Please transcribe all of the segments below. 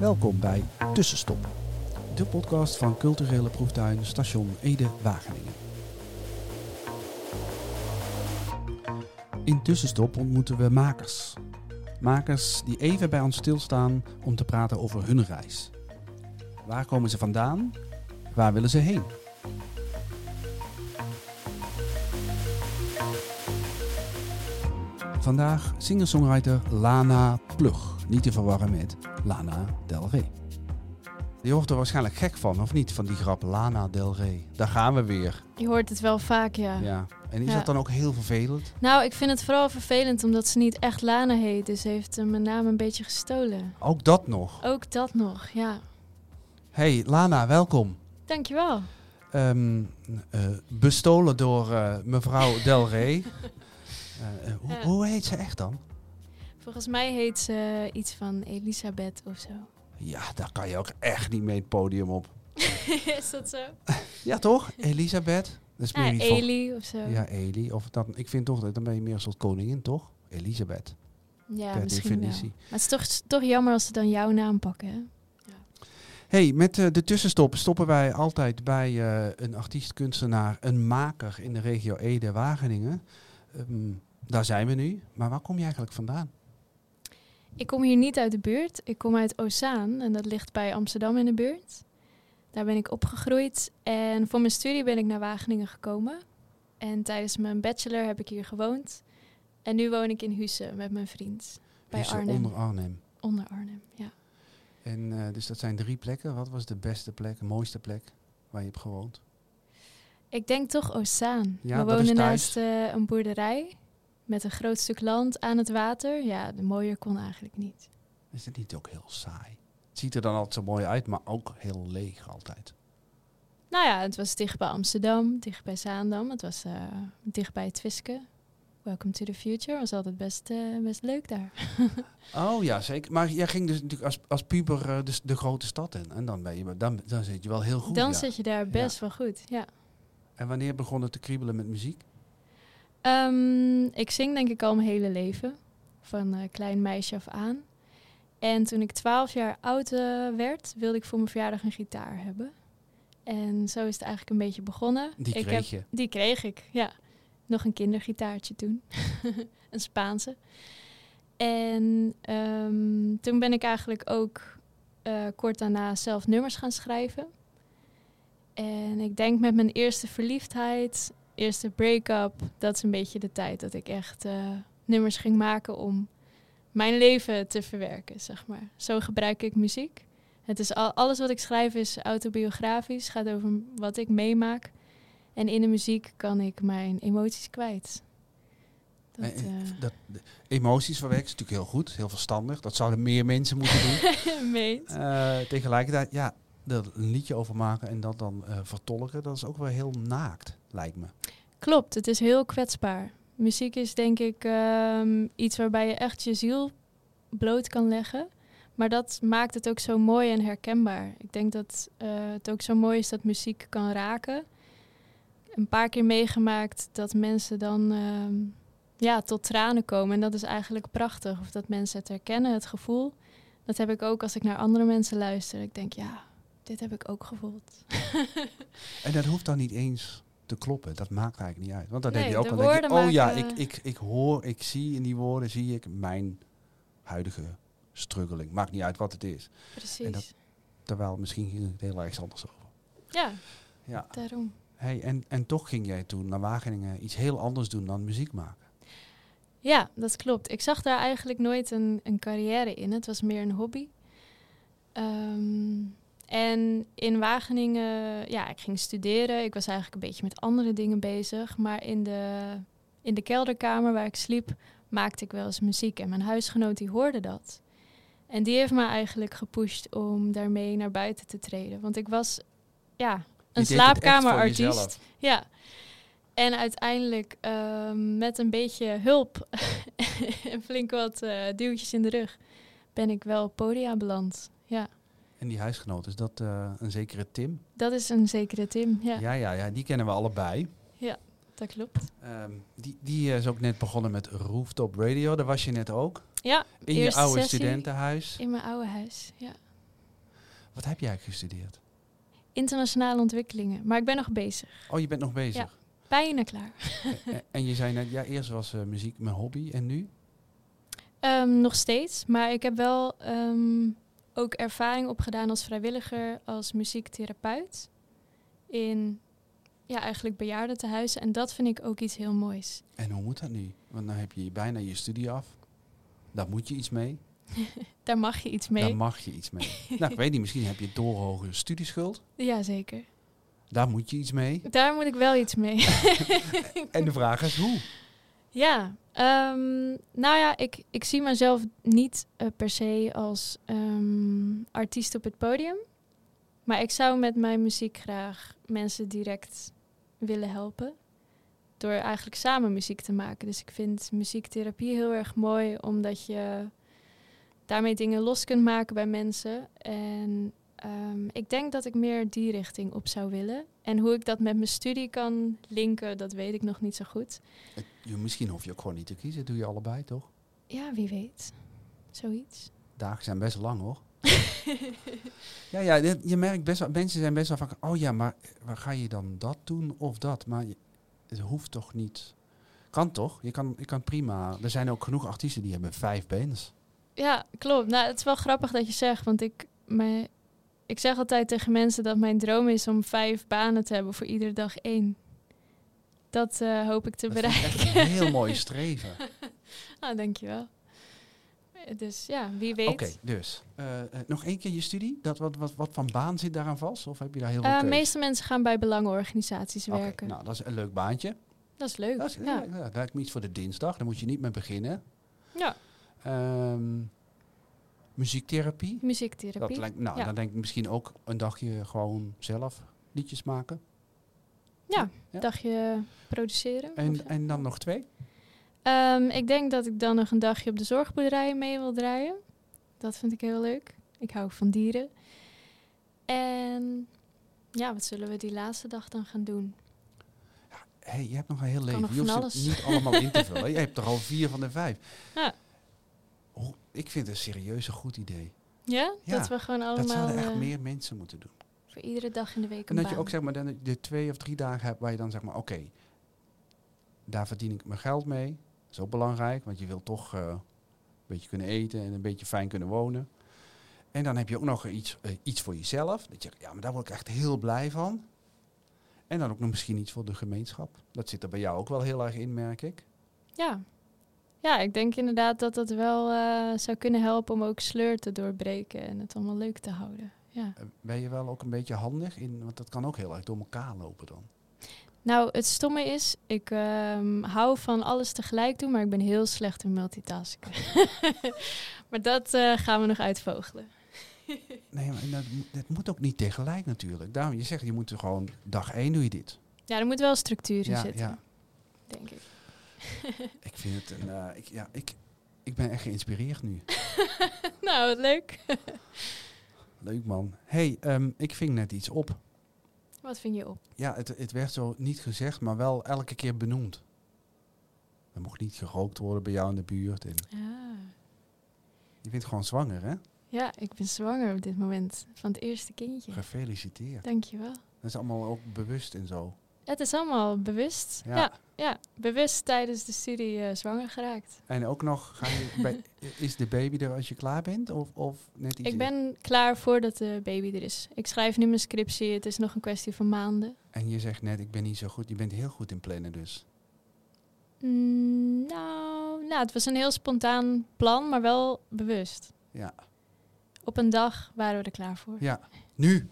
Welkom bij Tussenstop, de podcast van culturele proeftuin Station Ede-Wageningen. In Tussenstop ontmoeten we makers. Makers die even bij ons stilstaan om te praten over hun reis. Waar komen ze vandaan? Waar willen ze heen? Vandaag singer-songwriter Lana Plug. Niet te verwarren met Lana Del Rey. Je hoort er waarschijnlijk gek van, of niet? Van die grap Lana Del Rey. Daar gaan we weer. Je hoort het wel vaak, ja. Ja. En is Ja. dat dan ook heel vervelend? Nou, ik vind het vooral vervelend omdat ze niet echt Lana heet. Dus ze heeft mijn naam een beetje gestolen. Ook dat nog. Ook dat nog, ja. Hey Lana, welkom. Dankjewel. Ehm, eh, bestolen door eh, mevrouw Del Rey. Eh, hoe, Ja. hoe heet ze echt dan? Volgens mij heet ze iets van Elisabeth of zo. Ja, daar kan je ook echt niet mee het podium op. Is dat zo? Ja, toch? Elisabeth? Dat is Ja, meer iets van- Eli of zo. Ja, Eli. Of dan, ik vind toch, dat dan ben je meer een soort koningin, toch? Elisabeth, Ja, per misschien definitie. wel. Maar het is toch, toch jammer als ze dan jouw naam pakken, hè? Hey, met eh, de tussenstop stoppen wij altijd bij eh, een artiest, kunstenaar, een maker in de regio Ede-Wageningen. Ehm, daar zijn we nu. Maar waar kom je eigenlijk vandaan? Ik kom hier niet uit de buurt. Ik kom uit Ozaan en dat ligt bij Amsterdam in de buurt. Daar ben ik opgegroeid en voor mijn studie ben ik naar Wageningen gekomen. En tijdens mijn bachelor heb ik hier gewoond. En nu woon ik in Husse met mijn vriend. Bij Husse Arnhem. Onder Arnhem. Onder Arnhem, ja. En eh, dus dat zijn drie plekken. Wat was de beste plek, de mooiste plek waar je hebt gewoond? Ik denk toch Ozaan. Ja, We wonen naast eh, een boerderij met een groot stuk land aan het water. Ja, de mooier kon eigenlijk niet. Is het niet ook heel saai? Het ziet er dan altijd zo mooi uit, maar ook heel leeg altijd. Nou ja, het was dicht bij Amsterdam, dicht bij Zaandam. Het was eh, dicht bij Twiske. Welcome to the future. Was altijd best, eh, best leuk daar. Oh ja, zeker. Maar jij ging dus natuurlijk als, als puber eh, dus de grote stad in. En dan, ben je, dan, dan zit je wel heel goed. Dan zit je daar best wel goed, ja. En wanneer begon het te kriebelen met muziek? Ehm, ik zing denk ik al mijn hele leven. Van eh, klein meisje af aan. En toen ik 12 jaar oud eh, werd, wilde ik voor mijn verjaardag een gitaar hebben. En zo is het eigenlijk een beetje begonnen. Die ik kreeg heb, je. Die kreeg ik, ja. Nog een kindergitaartje toen. een Spaanse. En ehm, toen ben ik eigenlijk ook eh, kort daarna zelf nummers gaan schrijven. En ik denk met mijn eerste verliefdheid, eerste break-up, dat is een beetje de tijd dat ik echt eh, nummers ging maken om mijn leven te verwerken, zeg maar. Zo gebruik ik muziek. Het is al, alles wat ik schrijf is autobiografisch, gaat over wat ik meemaak. En in de muziek kan ik mijn emoties kwijt. Dat, Eh, dat, emoties verwerken is natuurlijk heel goed, heel verstandig. Dat zouden meer mensen moeten doen. Eh, tegelijkertijd, ja, er een liedje over maken en dat dan vertolken, dat is ook wel heel naakt, lijkt me. Klopt, het is heel kwetsbaar. Muziek is denk ik ehm, iets waarbij je echt je ziel bloot kan leggen. Maar dat maakt het ook zo mooi en herkenbaar. Ik denk dat eh, het ook zo mooi is dat muziek kan raken. Een paar keer meegemaakt dat mensen dan ehm, ja, tot tranen komen. En dat is eigenlijk prachtig. Of dat mensen het herkennen, het gevoel. Dat heb ik ook als ik naar andere mensen luister. Ik denk, ja, dit heb ik ook gevoeld. En dat hoeft dan niet eens te kloppen, dat maakt eigenlijk niet uit. Want dan denk je ook wel, denk je, oh ja, ik, ik, ik hoor, ik zie in die woorden, zie ik mijn huidige struggeling. Maakt niet uit wat het is. Precies. dat- Terwijl misschien ging het heel erg anders over. Ja, Ja. daarom. Hey, en, en toch ging jij toen naar Wageningen iets heel anders doen dan muziek maken. Ja, dat klopt. Ik zag daar eigenlijk nooit een, een carrière in. Het was meer een hobby. Ehm, en in Wageningen, ja, ik ging studeren. Ik was eigenlijk een beetje met andere dingen bezig. Maar in de, in de kelderkamer waar ik sliep, maakte ik wel eens muziek. En mijn huisgenoot die hoorde dat. En die heeft me eigenlijk gepusht om daarmee naar buiten te treden. Want ik was, ja, een slaapkamerartiest. Ja. En uiteindelijk ehm, met een beetje hulp en flink wat eh, duwtjes in de rug ben ik wel op podia beland. Ja, En die huisgenoot, is dat eh, een zekere Tim? dat is een zekere Tim. Ja, Ja, ja, ja, die kennen we allebei. dat klopt. Ehm, die, die is ook net begonnen met Rooftop Radio. Daar was je net ook. Ja, In je oude sessie. studentenhuis. in mijn oude huis. Ja. Wat heb jij gestudeerd? Internationale ontwikkelingen. Maar ik ben nog bezig. Oh, je bent nog bezig. Bijna klaar. en, en je zei net, ja, eerst was eh, muziek mijn hobby en nu? Ehm, nog steeds. Maar ik heb wel ehm, ook ervaring opgedaan als vrijwilliger, als muziektherapeut. In ja, eigenlijk bejaardentehuizen. En dat vind ik ook iets heel moois. En hoe moet dat nu? Want dan heb je bijna je studie af. Daar moet je iets mee. Daar mag je iets mee. Daar mag je iets mee. nou, ik weet niet, misschien heb je doorhoge studieschuld. Jazeker. Daar moet je iets mee. Daar moet ik wel iets mee. en de vraag is hoe? Ja, um, nou ja, ik, ik zie mezelf niet uh, per se als um, artiest op het podium. Maar ik zou met mijn muziek graag mensen direct willen helpen. Door eigenlijk samen muziek te maken. Dus ik vind muziektherapie heel erg mooi, omdat je daarmee dingen los kunt maken bij mensen. En um, ik denk dat ik meer die richting op zou willen. En hoe ik dat met mijn studie kan linken, dat weet ik nog niet zo goed. Je, misschien hoef je ook gewoon niet te kiezen. Doe je allebei, toch? Ja, wie weet. Zoiets. Dagen zijn best lang, hoor. ja, ja, je merkt best wel, mensen zijn best wel van, oh ja, maar waar ga je dan dat doen of dat? Maar het hoeft toch niet. Kan toch? Je kan, je kan prima. Er zijn ook genoeg artiesten die hebben vijf bands. Ja, klopt. Nou, het is wel grappig dat je zegt, want ik, mijn, ik zeg altijd tegen mensen dat mijn droom is om vijf banen te hebben voor iedere dag één. Dat uh, hoop ik te dat bereiken. Is een heel mooi streven. ah, dankjewel. Dus ja, wie weet. Oké, dus uh, nog één keer je studie. Dat, wat, wat, wat van baan zit daaraan vast? Of heb je daar heel veel uh, De meeste mensen gaan bij belangenorganisaties okay, werken. Nou, dat is een leuk baantje. Dat is leuk, dat is, ja. ja. Dat lijkt me iets voor de dinsdag. Daar moet je niet mee beginnen. Ja. Um, muziektherapie. Muziektherapie. Dat lijkt, nou, ja. dan denk ik misschien ook een dagje gewoon zelf liedjes maken. Ja, ja. dagje produceren. En, en dan nog twee? Um, ik denk dat ik dan nog een dagje op de zorgboerderij mee wil draaien. Dat vind ik heel leuk. Ik hou van dieren. En ja, wat zullen we die laatste dag dan gaan doen? Ja, hey, je hebt nog een heel leven. Je hoeft alles. niet allemaal in te vullen. Je hebt er al vier van de vijf. Ja. Ik vind het een serieus een goed idee. Ja? Ja, dat we gewoon allemaal... Dat zouden echt uh, meer mensen moeten doen. Voor iedere dag in de week En een dat je ook zeg maar dan de twee of drie dagen hebt waar je dan zeg maar, oké, daar verdien ik mijn geld mee. Dat is ook belangrijk, want je wilt toch uh, een beetje kunnen eten en een beetje fijn kunnen wonen. En dan heb je ook nog iets, uh, iets voor jezelf. Dat je, ja, maar daar word ik echt heel blij van. En dan ook nog misschien iets voor de gemeenschap. Dat zit er bij jou ook wel heel erg in, merk ik. Ja. Ja, ik denk inderdaad dat dat wel uh, zou kunnen helpen om ook sleur te doorbreken en het allemaal leuk te houden. Ja. Uh, ben je wel ook een beetje handig in, want dat kan ook heel erg door elkaar lopen dan. Nou, het stomme is, ik um, hou van alles tegelijk doen, maar ik ben heel slecht in multitasken. maar dat uh, gaan we nog uitvogelen. nee, maar dat, dat, moet ook niet tegelijk natuurlijk. Daarom, je zegt, je moet er gewoon, dag één doe je dit. Ja, er moet wel structuur in ja, zitten, ja. denk ik. ik vind het een, uh, ik, ja, ik, ik ben echt geïnspireerd nu. nou, wat leuk. leuk man. hey, um, ik ving net iets op. Wat vind je op? Ja, het, het werd zo niet gezegd, maar wel elke keer benoemd. Er mocht niet gerookt worden bij jou in de buurt. En ah. Je bent gewoon zwanger, hè? Ja, ik ben zwanger op dit moment van het eerste kindje. Gefeliciteerd. Dankjewel. Dat is allemaal ook bewust en zo. Het is allemaal bewust. Ja, ja, ja. bewust tijdens de studie uh, zwanger geraakt. En ook nog, ga je bij, is de baby er als je klaar bent? Of, of net iets ik ben klaar voordat de baby er is. Ik schrijf nu mijn scriptie. Het is nog een kwestie van maanden. En je zegt net, ik ben niet zo goed. Je bent heel goed in plannen dus. Mm, nou, nou, het was een heel spontaan plan, maar wel bewust. Ja. Op een dag waren we er klaar voor. Ja, nu.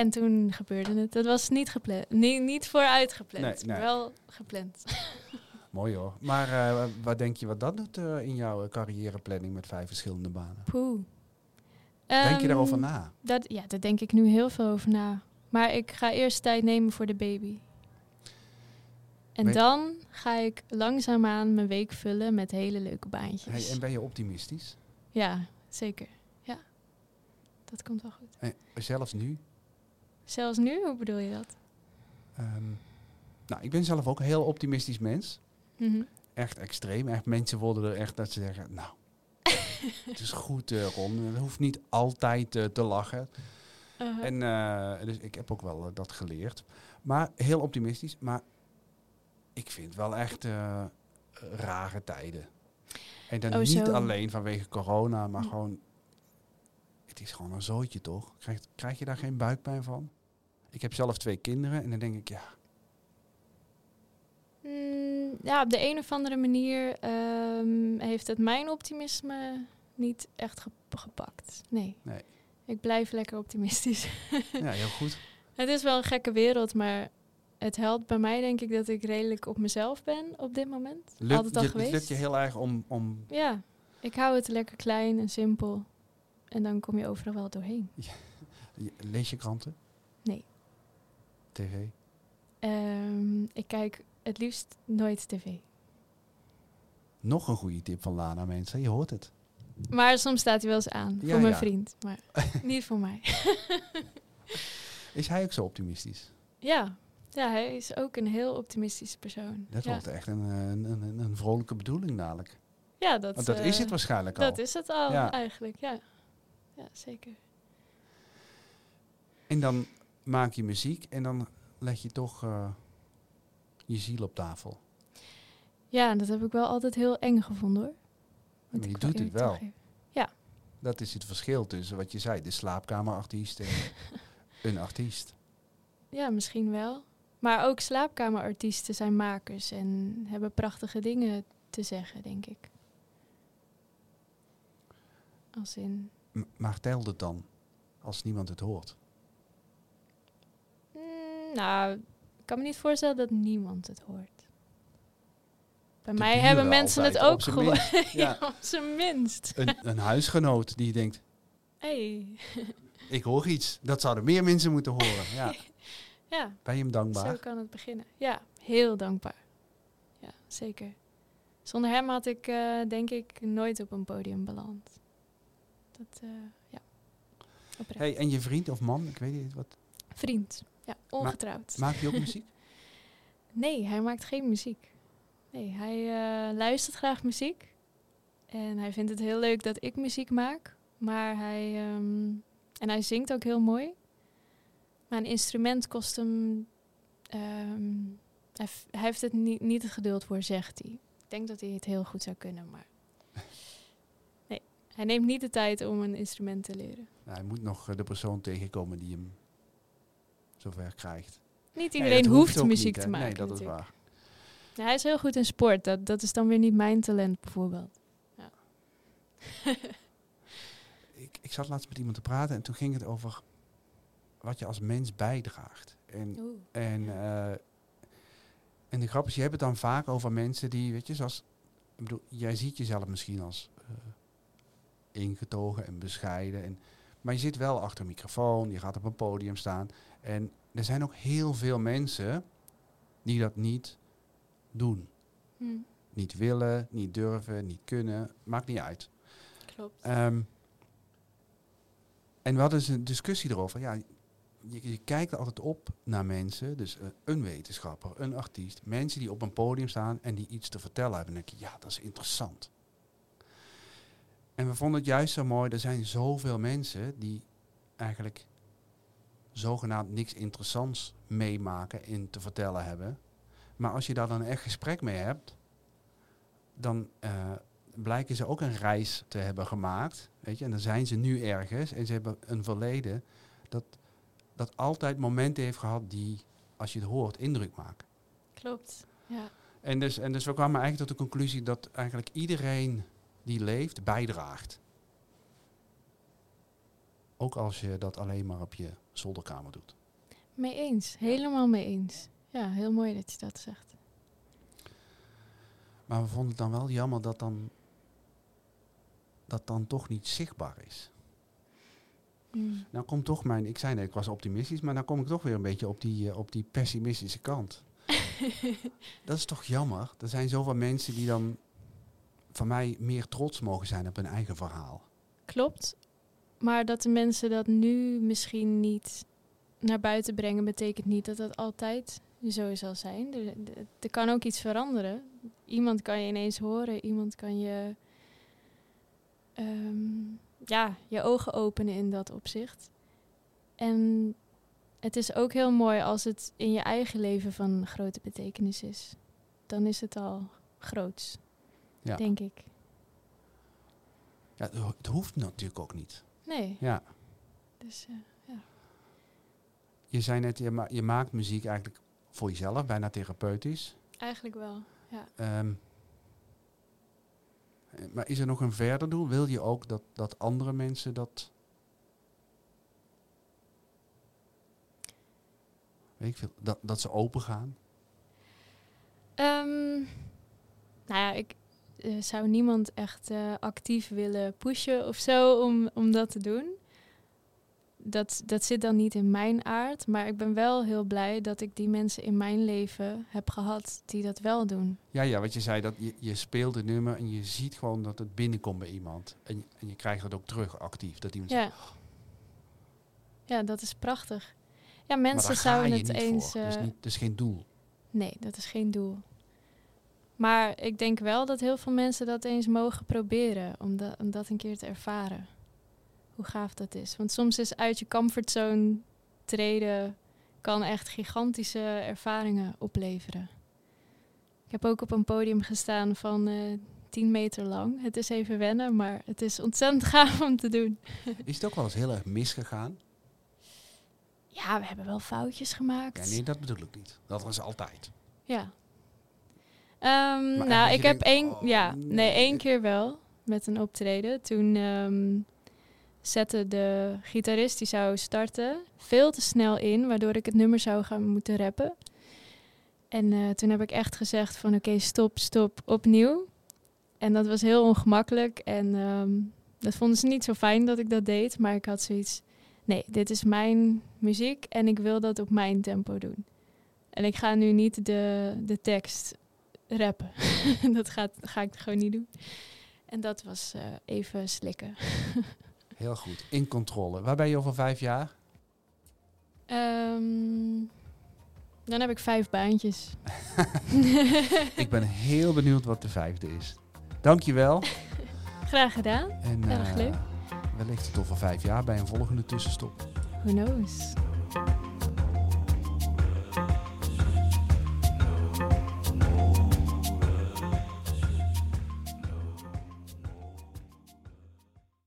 En toen gebeurde het. Dat was niet gepland. Nee, niet vooruit gepland. Nee, nee. Maar wel gepland. Mooi hoor. Maar uh, wat denk je wat dat doet uh, in jouw carrièreplanning met vijf verschillende banen? Poeh. Denk um, je daarover na? Dat, ja, daar denk ik nu heel veel over na. Maar ik ga eerst tijd nemen voor de baby. En dan ga ik langzaamaan mijn week vullen met hele leuke baantjes. Hey, en ben je optimistisch? Ja, zeker. Ja, dat komt wel goed. En zelfs nu? Zelfs nu, hoe bedoel je dat? Um, nou, ik ben zelf ook een heel optimistisch mens. Mhm. Echt extreem. Echt mensen worden er echt dat ze zeggen, nou, het is goed uh, Ron. Het hoeft niet altijd uh, te lachen. Uh-huh. En eh, dus ik heb ook wel eh, dat geleerd. Maar heel optimistisch. Maar ik vind wel echt eh, rare tijden. En dan Oh, niet zo. alleen vanwege corona, maar Hm. gewoon... Het is gewoon een zooitje, toch? Krijg, krijg je daar geen buikpijn van? Ik heb zelf twee kinderen en dan denk ik, ja, Mm, ja, op de een of andere manier ehm, heeft het mijn optimisme niet echt gep- gepakt. Nee. Nee. Ik blijf lekker optimistisch. ja heel goed. het is wel een gekke wereld, maar het helpt bij mij denk ik dat ik redelijk op mezelf ben op dit moment. Lukt, Altijd al je, geweest. Het lukt je heel erg om... om Ja, ik hou het lekker klein en simpel. En dan kom je overal wel doorheen. lees je kranten? Nee. TV? Ehm, ik kijk het liefst nooit tv. Nog een goede tip van Lana, mensen. Je hoort het. Maar soms staat hij wel eens aan. Ja, voor mijn ja. vriend. Maar niet voor mij. Is hij ook zo optimistisch? Ja. ja, hij is ook een heel optimistische persoon. Dat ja. wordt echt een, een, een, een vrolijke bedoeling dadelijk. ja, dat, Want dat is eh, het waarschijnlijk al. Dat is het al eigenlijk, ja. Ja, zeker. En dan maak je muziek en dan leg je toch eh, je ziel op tafel. Ja, dat heb ik wel altijd heel eng gevonden hoor. Maar je doet het wel. toegeven. Dat is het verschil tussen wat je zei, de slaapkamerartiest en een artiest. Ja, misschien wel. Maar ook slaapkamerartiesten zijn makers en hebben prachtige dingen te zeggen, denk ik. Als in. M- maar telt het dan als niemand het hoort? Nou, ik kan me niet voorstellen dat niemand het hoort. Bij De mij hebben mensen het ook minst. Ja. op zijn minst. Een, een huisgenoot die denkt, Hey. ik hoor iets. Dat zouden meer mensen moeten horen. Ja. Ja, Ben je hem dankbaar? zo kan het beginnen. Ja, heel dankbaar. Ja, zeker. Zonder hem had ik, eh, denk ik, nooit op een podium beland. Dat, eh, ja. Oprecht. Hey, en je vriend of man, ik weet niet wat. Vriend. Ja, ongetrouwd. Maakt hij ook muziek? Nee, hij maakt geen muziek. Nee, hij eh, luistert graag muziek. En hij vindt het heel leuk dat ik muziek maak. Maar hij... ehm, en hij zingt ook heel mooi. Maar een instrument kost hem... ehm, hij heeft het niet, niet het geduld voor, zegt hij. Ik denk dat hij het heel goed zou kunnen, maar... Nee, hij neemt niet de tijd om een instrument te leren. Nou, hij moet nog eh, de persoon tegenkomen die hem zover krijgt. Niet iedereen hoeft muziek niet, te maken Nee, dat is waar. Ja, hij is heel goed in sport. Dat, dat is dan weer niet mijn talent, bijvoorbeeld. Ja. Ik, ik zat laatst met iemand te praten en toen ging het over wat je als mens bijdraagt. En, Oeh. en, eh, en de grap is, je hebt het dan vaak over mensen die, weet je, zoals, ik bedoel, jij ziet jezelf misschien als eh, ingetogen en bescheiden. En, maar je zit wel achter een microfoon, je gaat op een podium staan. En er zijn ook heel veel mensen die dat niet doen. Hm, Niet willen, niet durven, niet kunnen, maakt niet uit. klopt. Ehm, en we hadden dus een discussie erover. Ja, je, je kijkt altijd op naar mensen, dus eh, een wetenschapper, een artiest, mensen die op een podium staan en die iets te vertellen hebben. En dan denk je, ja, dat is interessant. En we vonden het juist zo mooi, er zijn zoveel mensen die eigenlijk zogenaamd niks interessants meemaken en te vertellen hebben. Maar als je daar dan een echt gesprek mee hebt, dan eh, blijken ze ook een reis te hebben gemaakt. Weet je, en dan zijn ze nu ergens en ze hebben een verleden dat, dat altijd momenten heeft gehad die, als je het hoort, indruk maken. Klopt. Ja. En dus, en dus we kwamen eigenlijk tot de conclusie dat eigenlijk iedereen die leeft bijdraagt. Ook als je dat alleen maar op je zolderkamer doet. Mee eens. Helemaal mee eens. Ja, heel mooi dat je dat zegt. Maar we vonden het dan wel jammer dat dan, dat dan toch niet zichtbaar is. Hm. Nou komt toch mijn, ik zei net, ik was optimistisch, maar dan kom ik toch weer een beetje op die, eh, op die pessimistische kant. dat is toch jammer. Er zijn zoveel mensen die dan van mij meer trots mogen zijn op hun eigen verhaal. Klopt. Maar dat de mensen dat nu misschien niet naar buiten brengen, betekent niet dat het altijd zo zal zijn. Er kan ook iets veranderen. Iemand kan je ineens horen, iemand kan je ehm, ja, je ogen openen in dat opzicht. En het is ook heel mooi als het in je eigen leven van grote betekenis is. Dan is het al groots, Ja. denk ik. Ja, het ho- het hoeft natuurlijk ook niet. Nee, Ja. dus eh, Je zei net, je, ma- je maakt muziek eigenlijk voor jezelf, bijna therapeutisch. eigenlijk wel. Ehm, eh, maar is er nog een verder doel? Wil je ook dat, dat andere mensen dat... Weet ik veel, dat, dat ze open gaan? Ehm, nou ja, ik eh, zou niemand echt eh, actief willen pushen of zo om, om dat te doen. Dat, dat zit dan niet in mijn aard. Maar ik ben wel heel blij dat ik die mensen in mijn leven heb gehad die dat wel doen. Ja, ja, wat je zei, dat je, je speelt een nummer en je ziet gewoon dat het binnenkomt bij iemand. En, je- en je krijgt dat ook terug actief. Dat iemand zegt, Ja. Ja, dat is prachtig. Ja, mensen zouden het niet eens. voor. Dat is, eh, niet, dat is geen doel. Nee, dat is geen doel. Maar ik denk wel dat heel veel mensen dat eens mogen proberen. Om, da- om dat een keer te ervaren. Hoe gaaf dat is. Want soms is uit je comfortzone treden... kan echt gigantische ervaringen opleveren. Ik heb ook op een podium gestaan van eh 10 meter lang. Het is even wennen, maar het is ontzettend gaaf om te doen. Is het ook wel eens heel erg misgegaan? Ja, we hebben wel foutjes gemaakt. Ja, nee, dat bedoel ik niet. Dat was altijd. Ja. Ehm, nou, ik heb denkt, één, oh, ja, nee, nee. één keer wel met een optreden. Toen ehm, zette de gitarist die zou starten veel te snel in, waardoor ik het nummer zou gaan moeten rappen. En eh, toen heb ik echt gezegd van oké, stop, stop, opnieuw. En dat was heel ongemakkelijk en ehm, dat vonden ze niet zo fijn dat ik dat deed. Maar ik had zoiets, nee, dit is mijn muziek en ik wil dat op mijn tempo doen. En ik ga nu niet de, de tekst rappen. dat gaat, ga ik gewoon niet doen. En dat was eh, even slikken. Heel goed. In controle. Waar ben je over vijf jaar? Ehm, dan heb ik vijf baantjes. ik ben heel benieuwd wat de vijfde is. Dankjewel. Graag gedaan. En Erg eh, leuk. wellicht tot over vijf jaar bij een volgende tussenstop. Who knows?